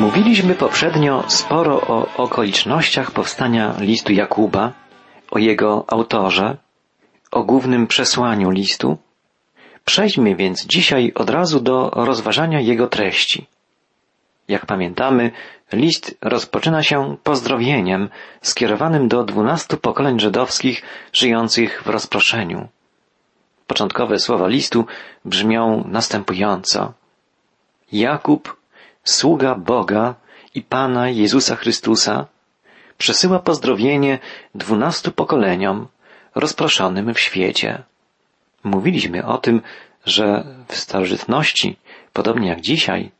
Mówiliśmy poprzednio sporo o okolicznościach powstania listu Jakuba, o jego autorze, o głównym przesłaniu listu. Przejdźmy więc dzisiaj od razu do rozważania jego treści. Jak pamiętamy, list rozpoczyna się pozdrowieniem skierowanym do dwunastu pokoleń żydowskich żyjących w rozproszeniu. Początkowe słowa listu brzmią następująco. Jakub, sługa Boga i Pana Jezusa Chrystusa, przesyła pozdrowienie dwunastu pokoleniom rozproszonym w świecie. Mówiliśmy o tym, że w starożytności, podobnie jak dzisiaj,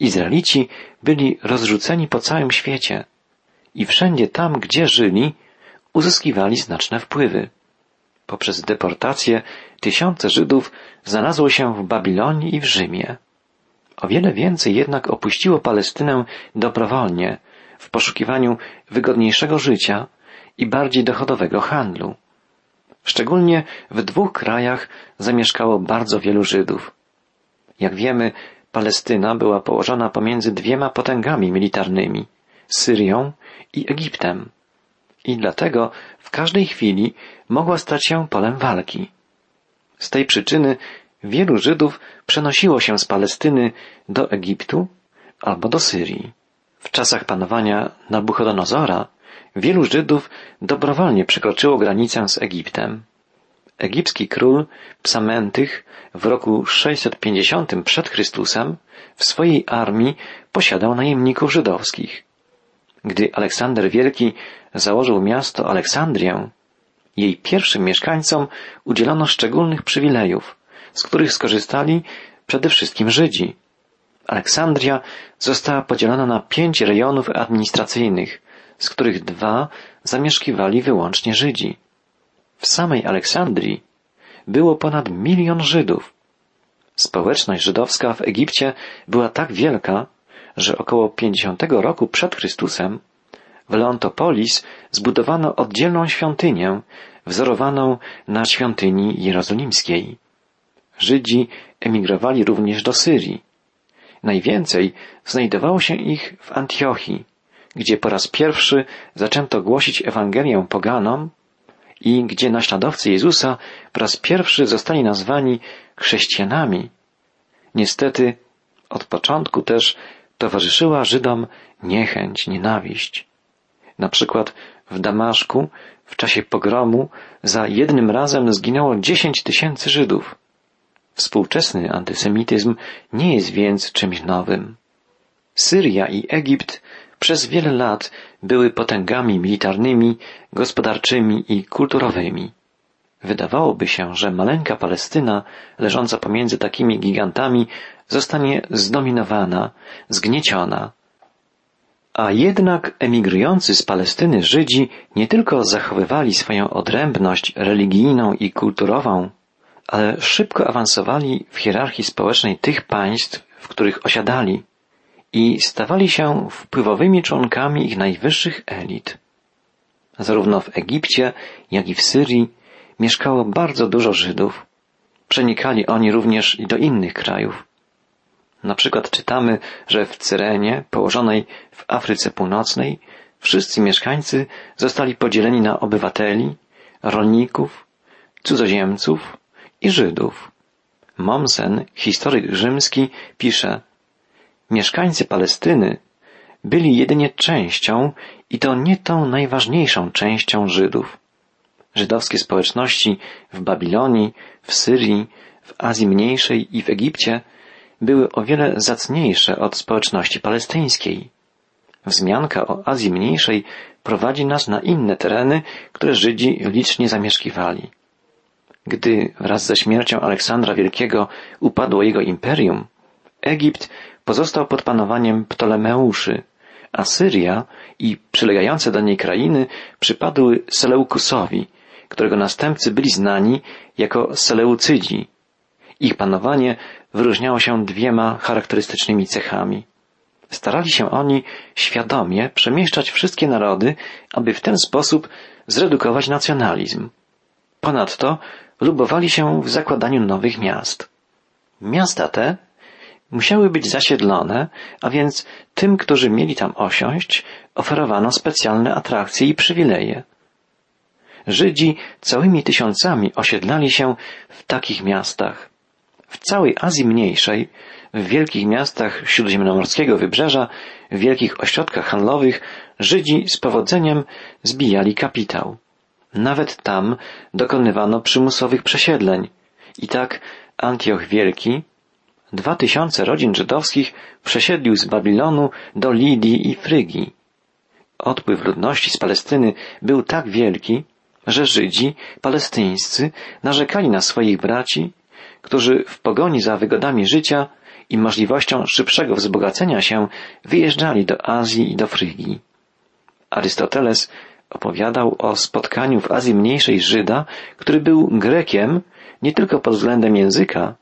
Izraelici byli rozrzuceni po całym świecie i wszędzie tam, gdzie żyli, uzyskiwali znaczne wpływy. Poprzez deportację tysiące Żydów znalazło się w Babilonii i w Rzymie. O wiele więcej jednak opuściło Palestynę dobrowolnie, w poszukiwaniu wygodniejszego życia i bardziej dochodowego handlu. Szczególnie w dwóch krajach zamieszkało bardzo wielu Żydów. Jak wiemy, Palestyna była położona pomiędzy dwiema potęgami militarnymi Syrią i Egiptem. I dlatego w każdej chwili mogła stać się polem walki. Z tej przyczyny wielu Żydów przenosiło się z Palestyny do Egiptu albo do Syrii. W czasach panowania Nabuchodonozora wielu Żydów dobrowolnie przekroczyło granicę z Egiptem. Egipski król Psamentych w roku 650 przed Chrystusem w swojej armii posiadał najemników żydowskich. Gdy Aleksander Wielki założył miasto Aleksandrię, jej pierwszym mieszkańcom udzielono szczególnych przywilejów, z których skorzystali przede wszystkim Żydzi. Aleksandria została podzielona na pięć rejonów administracyjnych, z których dwa zamieszkiwali wyłącznie Żydzi. W samej Aleksandrii było ponad milion Żydów. Społeczność żydowska w Egipcie była tak wielka, że około 50 roku przed Chrystusem w Leontopolis zbudowano oddzielną świątynię wzorowaną na świątyni jerozolimskiej. Żydzi emigrowali również do Syrii. Najwięcej znajdowało się ich w Antiochii, gdzie po raz pierwszy zaczęto głosić Ewangelię poganom i gdzie naśladowcy Jezusa po raz pierwszy zostali nazwani chrześcijanami. Niestety od początku też towarzyszyła Żydom niechęć, nienawiść. Na przykład w Damaszku w czasie pogromu za jednym razem zginęło dziesięć tysięcy Żydów. Współczesny antysemityzm nie jest więc czymś nowym. Syria i Egipt przez wiele lat były potęgami militarnymi, gospodarczymi i kulturowymi. Wydawałoby się, że maleńka Palestyna, leżąca pomiędzy takimi gigantami, zostanie zdominowana, zgnieciona. A jednak emigrujący z Palestyny Żydzi nie tylko zachowywali swoją odrębność religijną i kulturową, ale szybko awansowali w hierarchii społecznej tych państw, w których osiadali i stawali się wpływowymi członkami ich najwyższych elit. Zarówno w Egipcie, jak i w Syrii mieszkało bardzo dużo Żydów. Przenikali oni również i do innych krajów. Na przykład czytamy, że w Cyrenie, położonej w Afryce Północnej, wszyscy mieszkańcy zostali podzieleni na obywateli, rolników, cudzoziemców i Żydów. Mommsen, historyk rzymski, pisze Mieszkańcy Palestyny byli jedynie częścią i to nie tą najważniejszą częścią Żydów. Żydowskie społeczności w Babilonii, w Syrii, w Azji Mniejszej i w Egipcie były o wiele zacniejsze od społeczności palestyńskiej. Wzmianka o Azji Mniejszej prowadzi nas na inne tereny, które Żydzi licznie zamieszkiwali. Gdy wraz ze śmiercią Aleksandra Wielkiego upadło jego imperium, Egipt pozostał pod panowaniem Ptolemeuszy, a Syria i przylegające do niej krainy przypadły Seleukusowi, którego następcy byli znani jako Seleucydzi. Ich panowanie wyróżniało się dwiema charakterystycznymi cechami. Starali się oni świadomie przemieszczać wszystkie narody, aby w ten sposób zredukować nacjonalizm. Ponadto lubowali się w zakładaniu nowych miast. Miasta te musiały być zasiedlone, a więc tym, którzy mieli tam osiąść, oferowano specjalne atrakcje i przywileje. Żydzi całymi tysiącami osiedlali się w takich miastach. W całej Azji Mniejszej, w wielkich miastach śródziemnomorskiego wybrzeża, w wielkich ośrodkach handlowych, Żydzi z powodzeniem zbijali kapitał. Nawet tam dokonywano przymusowych przesiedleń. I tak Antioch Wielki, dwa tysiące rodzin żydowskich przesiedlił z Babilonu do Lidii i Frygii. Odpływ ludności z Palestyny był tak wielki, że Żydzi palestyńscy narzekali na swoich braci, którzy w pogoni za wygodami życia i możliwością szybszego wzbogacenia się wyjeżdżali do Azji i do Frygii. Arystoteles opowiadał o spotkaniu w Azji Mniejszej Żyda, który był Grekiem nie tylko pod względem języka,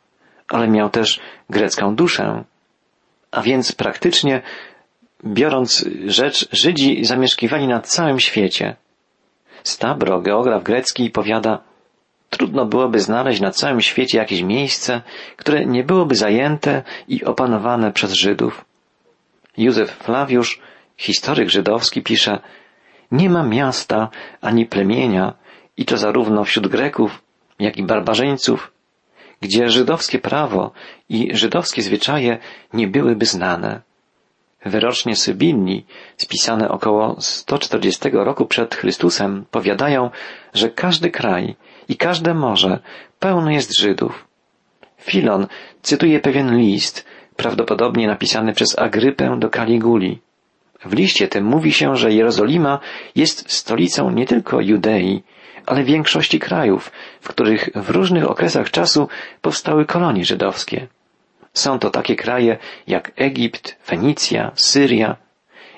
ale miał też grecką duszę. A więc praktycznie biorąc rzecz, Żydzi zamieszkiwali na całym świecie. Stabro, geograf grecki, powiada, trudno byłoby znaleźć na całym świecie jakieś miejsce, które nie byłoby zajęte i opanowane przez Żydów. Józef Flawiusz, historyk żydowski, pisze, nie ma miasta ani plemienia, i to zarówno wśród Greków, jak i barbarzyńców, gdzie żydowskie prawo i żydowskie zwyczaje nie byłyby znane. Wyrocznie Sybilni, spisane około 140 roku przed Chrystusem, powiadają, że każdy kraj i każde morze pełne jest Żydów. Filon cytuje pewien list, prawdopodobnie napisany przez Agrypę do Kaliguli. W liście tym mówi się, że Jerozolima jest stolicą nie tylko Judei, ale większości krajów, w których w różnych okresach czasu powstały kolonie żydowskie. Są to takie kraje jak Egipt, Fenicja, Syria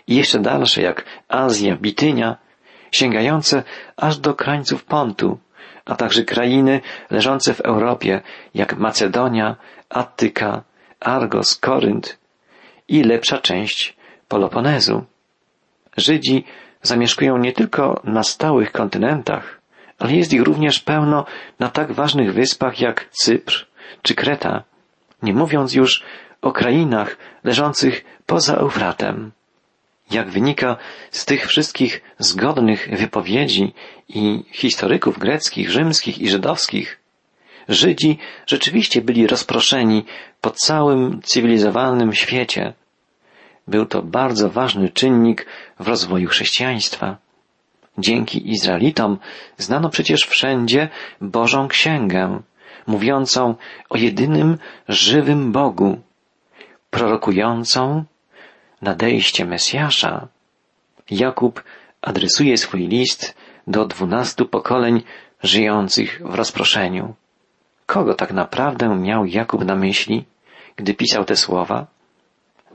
i jeszcze dalsze jak Azja, Bitynia, sięgające aż do krańców Pontu, a także krainy leżące w Europie jak Macedonia, Attyka, Argos, Korynt i lepsza część Peloponezu. Żydzi zamieszkują nie tylko na stałych kontynentach, ale jest ich również pełno na tak ważnych wyspach jak Cypr czy Kreta, nie mówiąc już o krainach leżących poza Eufratem. Jak wynika z tych wszystkich zgodnych wypowiedzi i historyków greckich, rzymskich i żydowskich, Żydzi rzeczywiście byli rozproszeni po całym cywilizowanym świecie. Był to bardzo ważny czynnik w rozwoju chrześcijaństwa. Dzięki Izraelitom znano przecież wszędzie Bożą Księgę, mówiącą o jedynym żywym Bogu, prorokującą nadejście Mesjasza. Jakub adresuje swój list do dwunastu pokoleń żyjących w rozproszeniu. Kogo tak naprawdę miał Jakub na myśli, gdy pisał te słowa?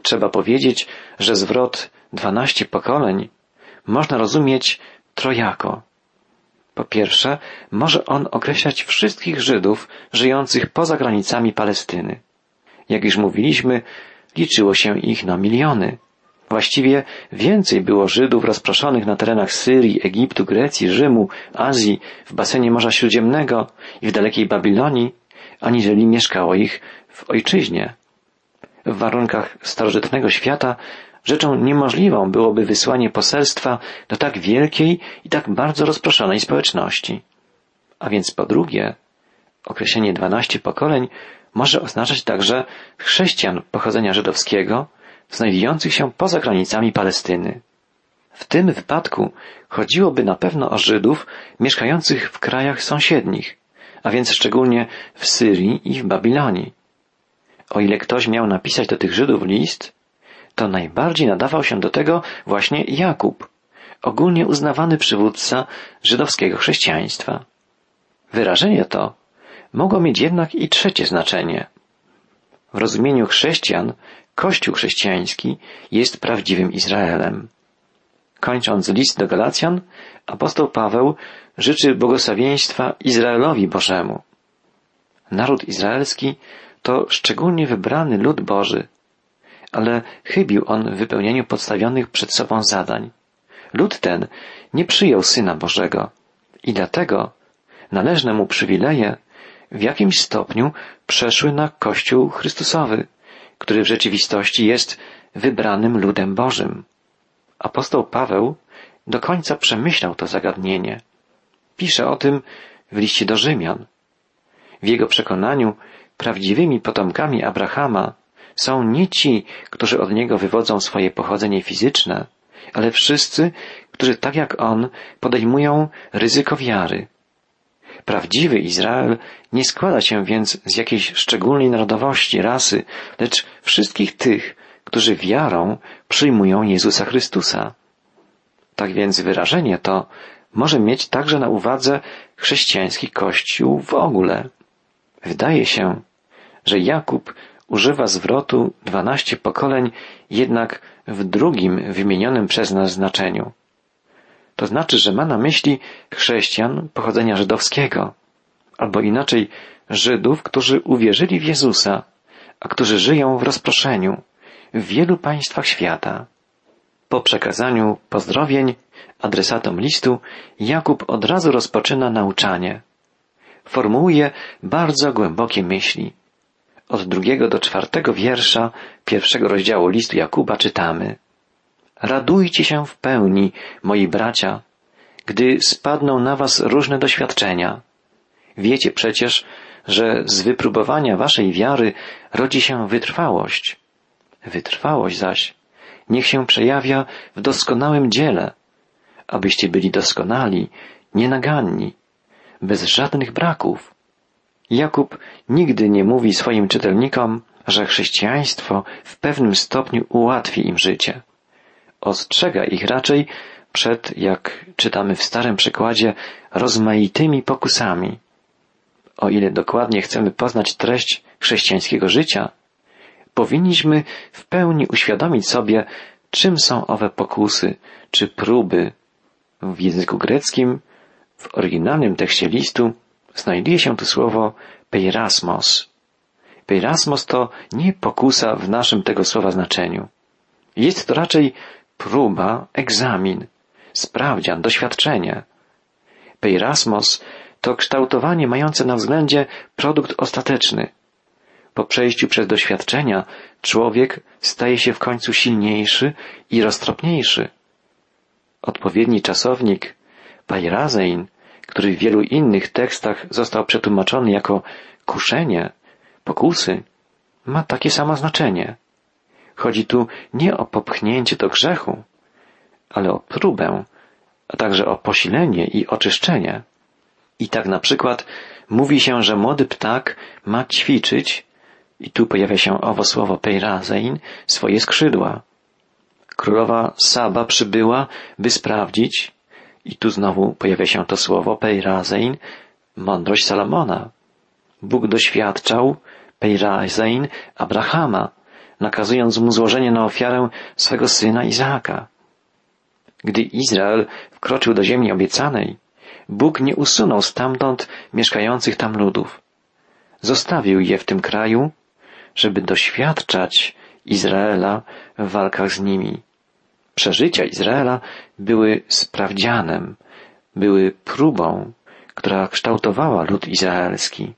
Trzeba powiedzieć, że zwrot dwanaście pokoleń można rozumieć trojako. Po pierwsze, może on określać wszystkich Żydów żyjących poza granicami Palestyny. Jak już mówiliśmy, liczyło się ich na miliony. Właściwie więcej było Żydów rozproszonych na terenach Syrii, Egiptu, Grecji, Rzymu, Azji, w basenie Morza Śródziemnego i w dalekiej Babilonii, aniżeli mieszkało ich w ojczyźnie. W warunkach starożytnego świata rzeczą niemożliwą byłoby wysłanie poselstwa do tak wielkiej i tak bardzo rozproszonej społeczności. A więc po drugie, określenie dwanaście pokoleń może oznaczać także chrześcijan pochodzenia żydowskiego, znajdujących się poza granicami Palestyny. W tym wypadku chodziłoby na pewno o Żydów mieszkających w krajach sąsiednich, a więc szczególnie w Syrii i w Babilonii. O ile ktoś miał napisać do tych Żydów list, to najbardziej nadawał się do tego właśnie Jakub, ogólnie uznawany przywódca żydowskiego chrześcijaństwa. Wyrażenie to mogło mieć jednak i trzecie znaczenie. W rozumieniu chrześcijan Kościół chrześcijański jest prawdziwym Izraelem. Kończąc list do Galacjan, apostoł Paweł życzy błogosławieństwa Izraelowi Bożemu. Naród izraelski to szczególnie wybrany lud Boży, ale chybił on w wypełnieniu podstawionych przed sobą zadań. Lud ten nie przyjął Syna Bożego i dlatego należne mu przywileje w jakimś stopniu przeszły na Kościół Chrystusowy, który w rzeczywistości jest wybranym ludem Bożym. Apostoł Paweł do końca przemyślał to zagadnienie. Pisze o tym w liście do Rzymian. W jego przekonaniu prawdziwymi potomkami Abrahama są nie ci, którzy od niego wywodzą swoje pochodzenie fizyczne, ale wszyscy, którzy tak jak on podejmują ryzyko wiary. Prawdziwy Izrael nie składa się więc z jakiejś szczególnej narodowości, rasy, lecz wszystkich tych, którzy wiarą przyjmują Jezusa Chrystusa. Tak więc wyrażenie to może mieć także na uwadze chrześcijański Kościół w ogóle. Wydaje się, że Jakub używa zwrotu dwanaście pokoleń jednak w drugim wymienionym przez nas znaczeniu. To znaczy, że ma na myśli chrześcijan pochodzenia żydowskiego, albo inaczej Żydów, którzy uwierzyli w Jezusa, a którzy żyją w rozproszeniu w wielu państwach świata. Po przekazaniu pozdrowień adresatom listu Jakub od razu rozpoczyna nauczanie. Formułuje bardzo głębokie myśli. Od drugiego do czwartego wiersza pierwszego rozdziału listu Jakuba czytamy Radujcie się w pełni, moi bracia, gdy spadną na was różne doświadczenia. Wiecie przecież, że z wypróbowania waszej wiary rodzi się wytrwałość. Wytrwałość zaś niech się przejawia w doskonałym dziele, abyście byli doskonali, nienaganni, bez żadnych braków. Jakub nigdy nie mówi swoim czytelnikom, że chrześcijaństwo w pewnym stopniu ułatwi im życie. Ostrzega ich raczej przed, jak czytamy w starym przykładzie, rozmaitymi pokusami. O ile dokładnie chcemy poznać treść chrześcijańskiego życia, powinniśmy w pełni uświadomić sobie, czym są owe pokusy czy próby. W języku greckim, w oryginalnym tekście listu, znajduje się tu słowo peirasmos. Peirasmos to nie pokusa w naszym tego słowa znaczeniu. Jest to raczej próba, egzamin, sprawdzian, doświadczenie. Peirasmos to kształtowanie mające na względzie produkt ostateczny. Po przejściu przez doświadczenia człowiek staje się w końcu silniejszy i roztropniejszy. Odpowiedni czasownik pairazein, który w wielu innych tekstach został przetłumaczony jako kuszenie, pokusy, ma takie samo znaczenie. Chodzi tu nie o popchnięcie do grzechu, ale o próbę, a także o posilenie i oczyszczenie. I tak na przykład mówi się, że młody ptak ma ćwiczyć, i tu pojawia się owo słowo peirazein, swoje skrzydła. Królowa Saba przybyła, by sprawdzić, i tu znowu pojawia się to słowo peirazein, mądrość Salomona. Bóg doświadczał peirazein Abrahama, nakazując mu złożenie na ofiarę swego syna Izaaka. Gdy Izrael wkroczył do ziemi obiecanej, Bóg nie usunął stamtąd mieszkających tam ludów. Zostawił je w tym kraju, żeby doświadczać Izraela w walkach z nimi. Przeżycia Izraela były sprawdzianem, były próbą, która kształtowała lud izraelski.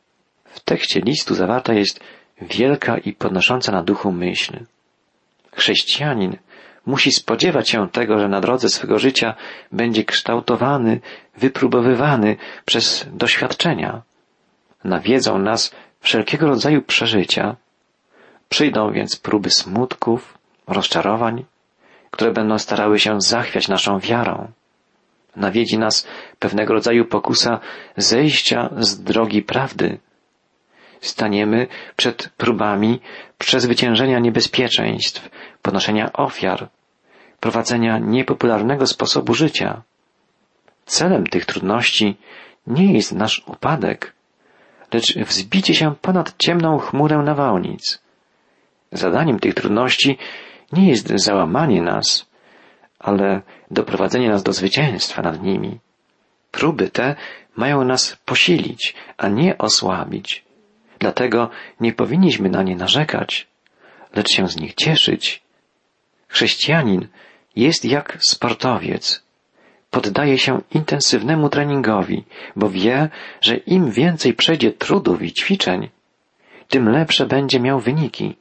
W tekście listu zawarta jest wielka i podnosząca na duchu myśl. Chrześcijanin musi spodziewać się tego, że na drodze swego życia będzie kształtowany, wypróbowywany przez doświadczenia. Nawiedzą nas wszelkiego rodzaju przeżycia. Przyjdą więc próby smutków, rozczarowań, które będą starały się zachwiać naszą wiarą. Nawiedzi nas pewnego rodzaju pokusa zejścia z drogi prawdy, staniemy przed próbami przezwyciężenia niebezpieczeństw, ponoszenia ofiar, prowadzenia niepopularnego sposobu życia. Celem tych trudności nie jest nasz upadek, lecz wzbicie się ponad ciemną chmurę nawałnic. Zadaniem tych trudności nie jest załamanie nas, ale doprowadzenie nas do zwycięstwa nad nimi. Próby te mają nas posilić, a nie osłabić. Dlatego nie powinniśmy na nie narzekać, lecz się z nich cieszyć. Chrześcijanin jest jak sportowiec. Poddaje się intensywnemu treningowi, bo wie, że im więcej przejdzie trudów i ćwiczeń, tym lepsze będzie miał wyniki.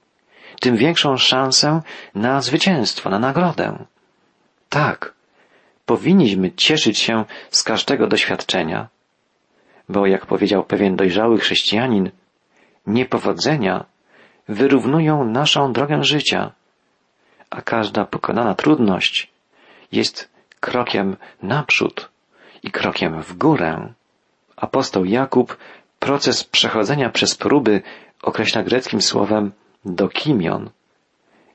Tym większą szansę na zwycięstwo, na nagrodę. Tak, powinniśmy cieszyć się z każdego doświadczenia, bo jak powiedział pewien dojrzały chrześcijanin, niepowodzenia wyrównują naszą drogę życia, a każda pokonana trudność jest krokiem naprzód i krokiem w górę. Apostoł Jakub proces przechodzenia przez próby określa greckim słowem dokimion.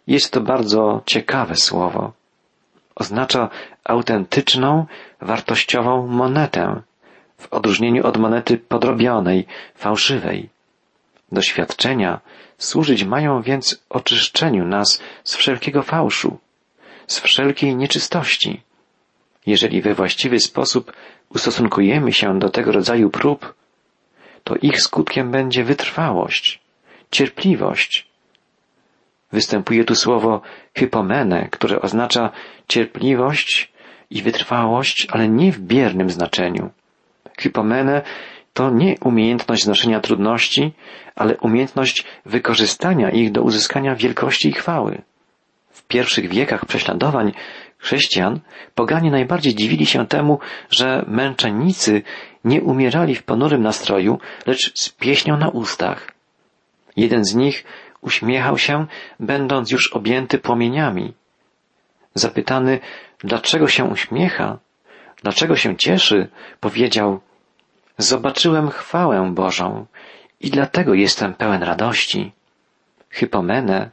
Jest to bardzo ciekawe słowo. Oznacza autentyczną, wartościową monetę, w odróżnieniu od monety podrobionej, fałszywej. Doświadczenia służyć mają więc oczyszczeniu nas z wszelkiego fałszu, z wszelkiej nieczystości. Jeżeli we właściwy sposób ustosunkujemy się do tego rodzaju prób, to ich skutkiem będzie wytrwałość, cierpliwość. Występuje tu słowo hypomene, które oznacza cierpliwość i wytrwałość, ale nie w biernym znaczeniu. Hypomene to nie umiejętność znoszenia trudności, ale umiejętność wykorzystania ich do uzyskania wielkości i chwały. W pierwszych wiekach prześladowań chrześcijan poganie najbardziej dziwili się temu, że męczennicy nie umierali w ponurym nastroju, lecz z pieśnią na ustach. Jeden z nich uśmiechał się, będąc już objęty płomieniami. Zapytany, dlaczego się uśmiecha, dlaczego się cieszy, powiedział, zobaczyłem chwałę Bożą i dlatego jestem pełen radości. Hypomenę,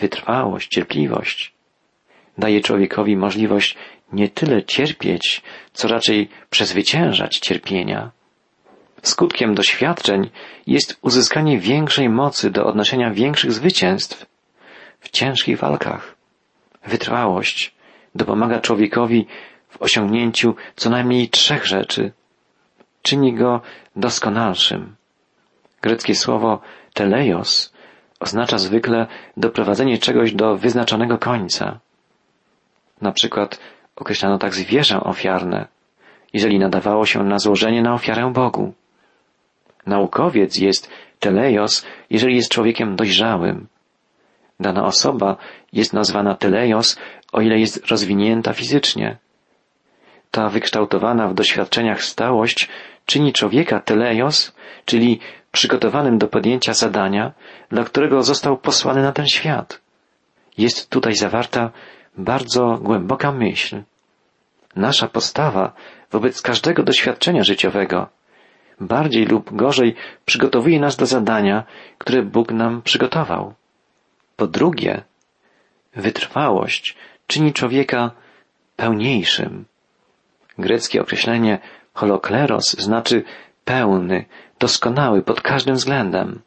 wytrwałość, cierpliwość daje człowiekowi możliwość nie tyle cierpieć, co raczej przezwyciężać cierpienia. Skutkiem doświadczeń jest uzyskanie większej mocy do odnoszenia większych zwycięstw w ciężkich walkach. Wytrwałość dopomaga człowiekowi w osiągnięciu co najmniej trzech rzeczy. Czyni go doskonalszym. Greckie słowo teleios oznacza zwykle doprowadzenie czegoś do wyznaczonego końca. Na przykład określano tak zwierzę ofiarne, jeżeli nadawało się na złożenie na ofiarę Bogu. Naukowiec jest teleios, jeżeli jest człowiekiem dojrzałym. Dana osoba jest nazwana teleios, o ile jest rozwinięta fizycznie. Ta wykształtowana w doświadczeniach stałość czyni człowieka teleios, czyli przygotowanym do podjęcia zadania, dla którego został posłany na ten świat. Jest tutaj zawarta bardzo głęboka myśl. Nasza postawa wobec każdego doświadczenia życiowego bardziej lub gorzej przygotowuje nas do zadania, które Bóg nam przygotował. Po drugie, wytrwałość czyni człowieka pełniejszym. Greckie określenie holokleros znaczy pełny, doskonały pod każdym względem.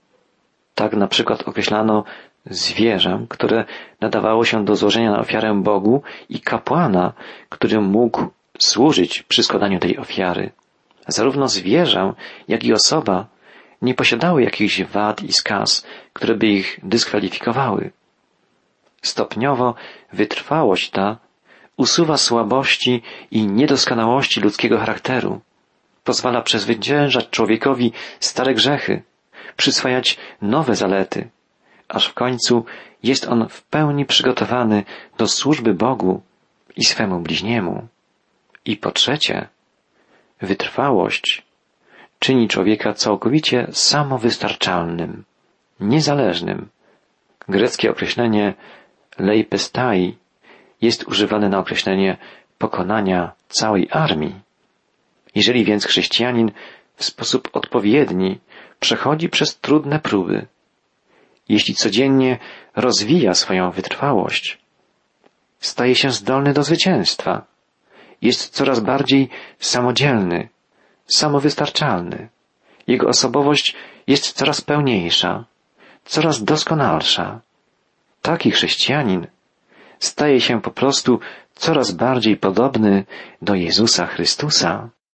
Tak na przykład określano zwierzę, które nadawało się do złożenia na ofiarę Bogu i kapłana, który mógł służyć przy składaniu tej ofiary. Zarówno zwierzę, jak i osoba nie posiadały jakichś wad i skaz, które by ich dyskwalifikowały. Stopniowo wytrwałość ta usuwa słabości i niedoskonałości ludzkiego charakteru. Pozwala przezwyciężać człowiekowi stare grzechy, przyswajać nowe zalety, aż w końcu jest on w pełni przygotowany do służby Bogu i swemu bliźniemu. I po trzecie, wytrwałość czyni człowieka całkowicie samowystarczalnym, niezależnym. Greckie określenie leipestai jest używane na określenie pokonania całej armii. Jeżeli więc chrześcijanin w sposób odpowiedni przechodzi przez trudne próby, jeśli codziennie rozwija swoją wytrwałość, staje się zdolny do zwycięstwa, jest coraz bardziej samodzielny, samowystarczalny. Jego osobowość jest coraz pełniejsza, coraz doskonalsza. Taki chrześcijanin staje się po prostu coraz bardziej podobny do Jezusa Chrystusa.